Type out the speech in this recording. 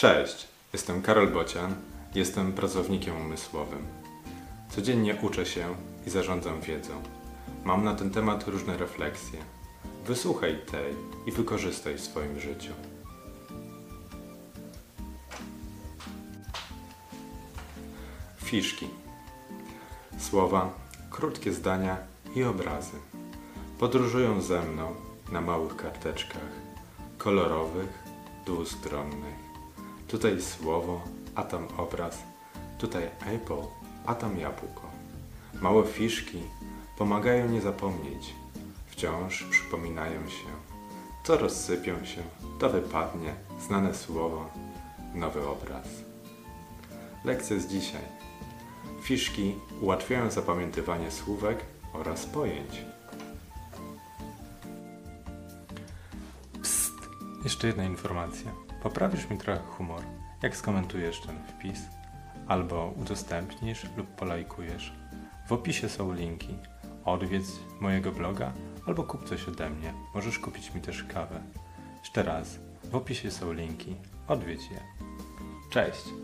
Cześć, jestem Karol Bocian, jestem pracownikiem umysłowym. Codziennie uczę się i zarządzam wiedzą. Mam na ten temat różne refleksje. Wysłuchaj tej i wykorzystaj w swoim życiu. Fiszki. Słowa, krótkie zdania i obrazy. Podróżują ze mną na małych karteczkach, kolorowych, dwustronnych. Tutaj słowo, a tam obraz. Tutaj apple, a tam jabłko. Małe fiszki pomagają nie zapomnieć. Wciąż przypominają się. To rozsypią się, to wypadnie, znane słowo, nowy obraz. Lekcja z dzisiaj. Fiszki ułatwiają zapamiętywanie słówek oraz pojęć. Jeszcze jedna informacja. Poprawisz mi trochę humor, jak skomentujesz ten wpis, albo udostępnisz lub polajkujesz. W opisie są linki. Odwiedź mojego bloga albo kup coś ode mnie. Możesz kupić mi też kawę. Jeszcze raz, w opisie są linki. Odwiedź je. Cześć!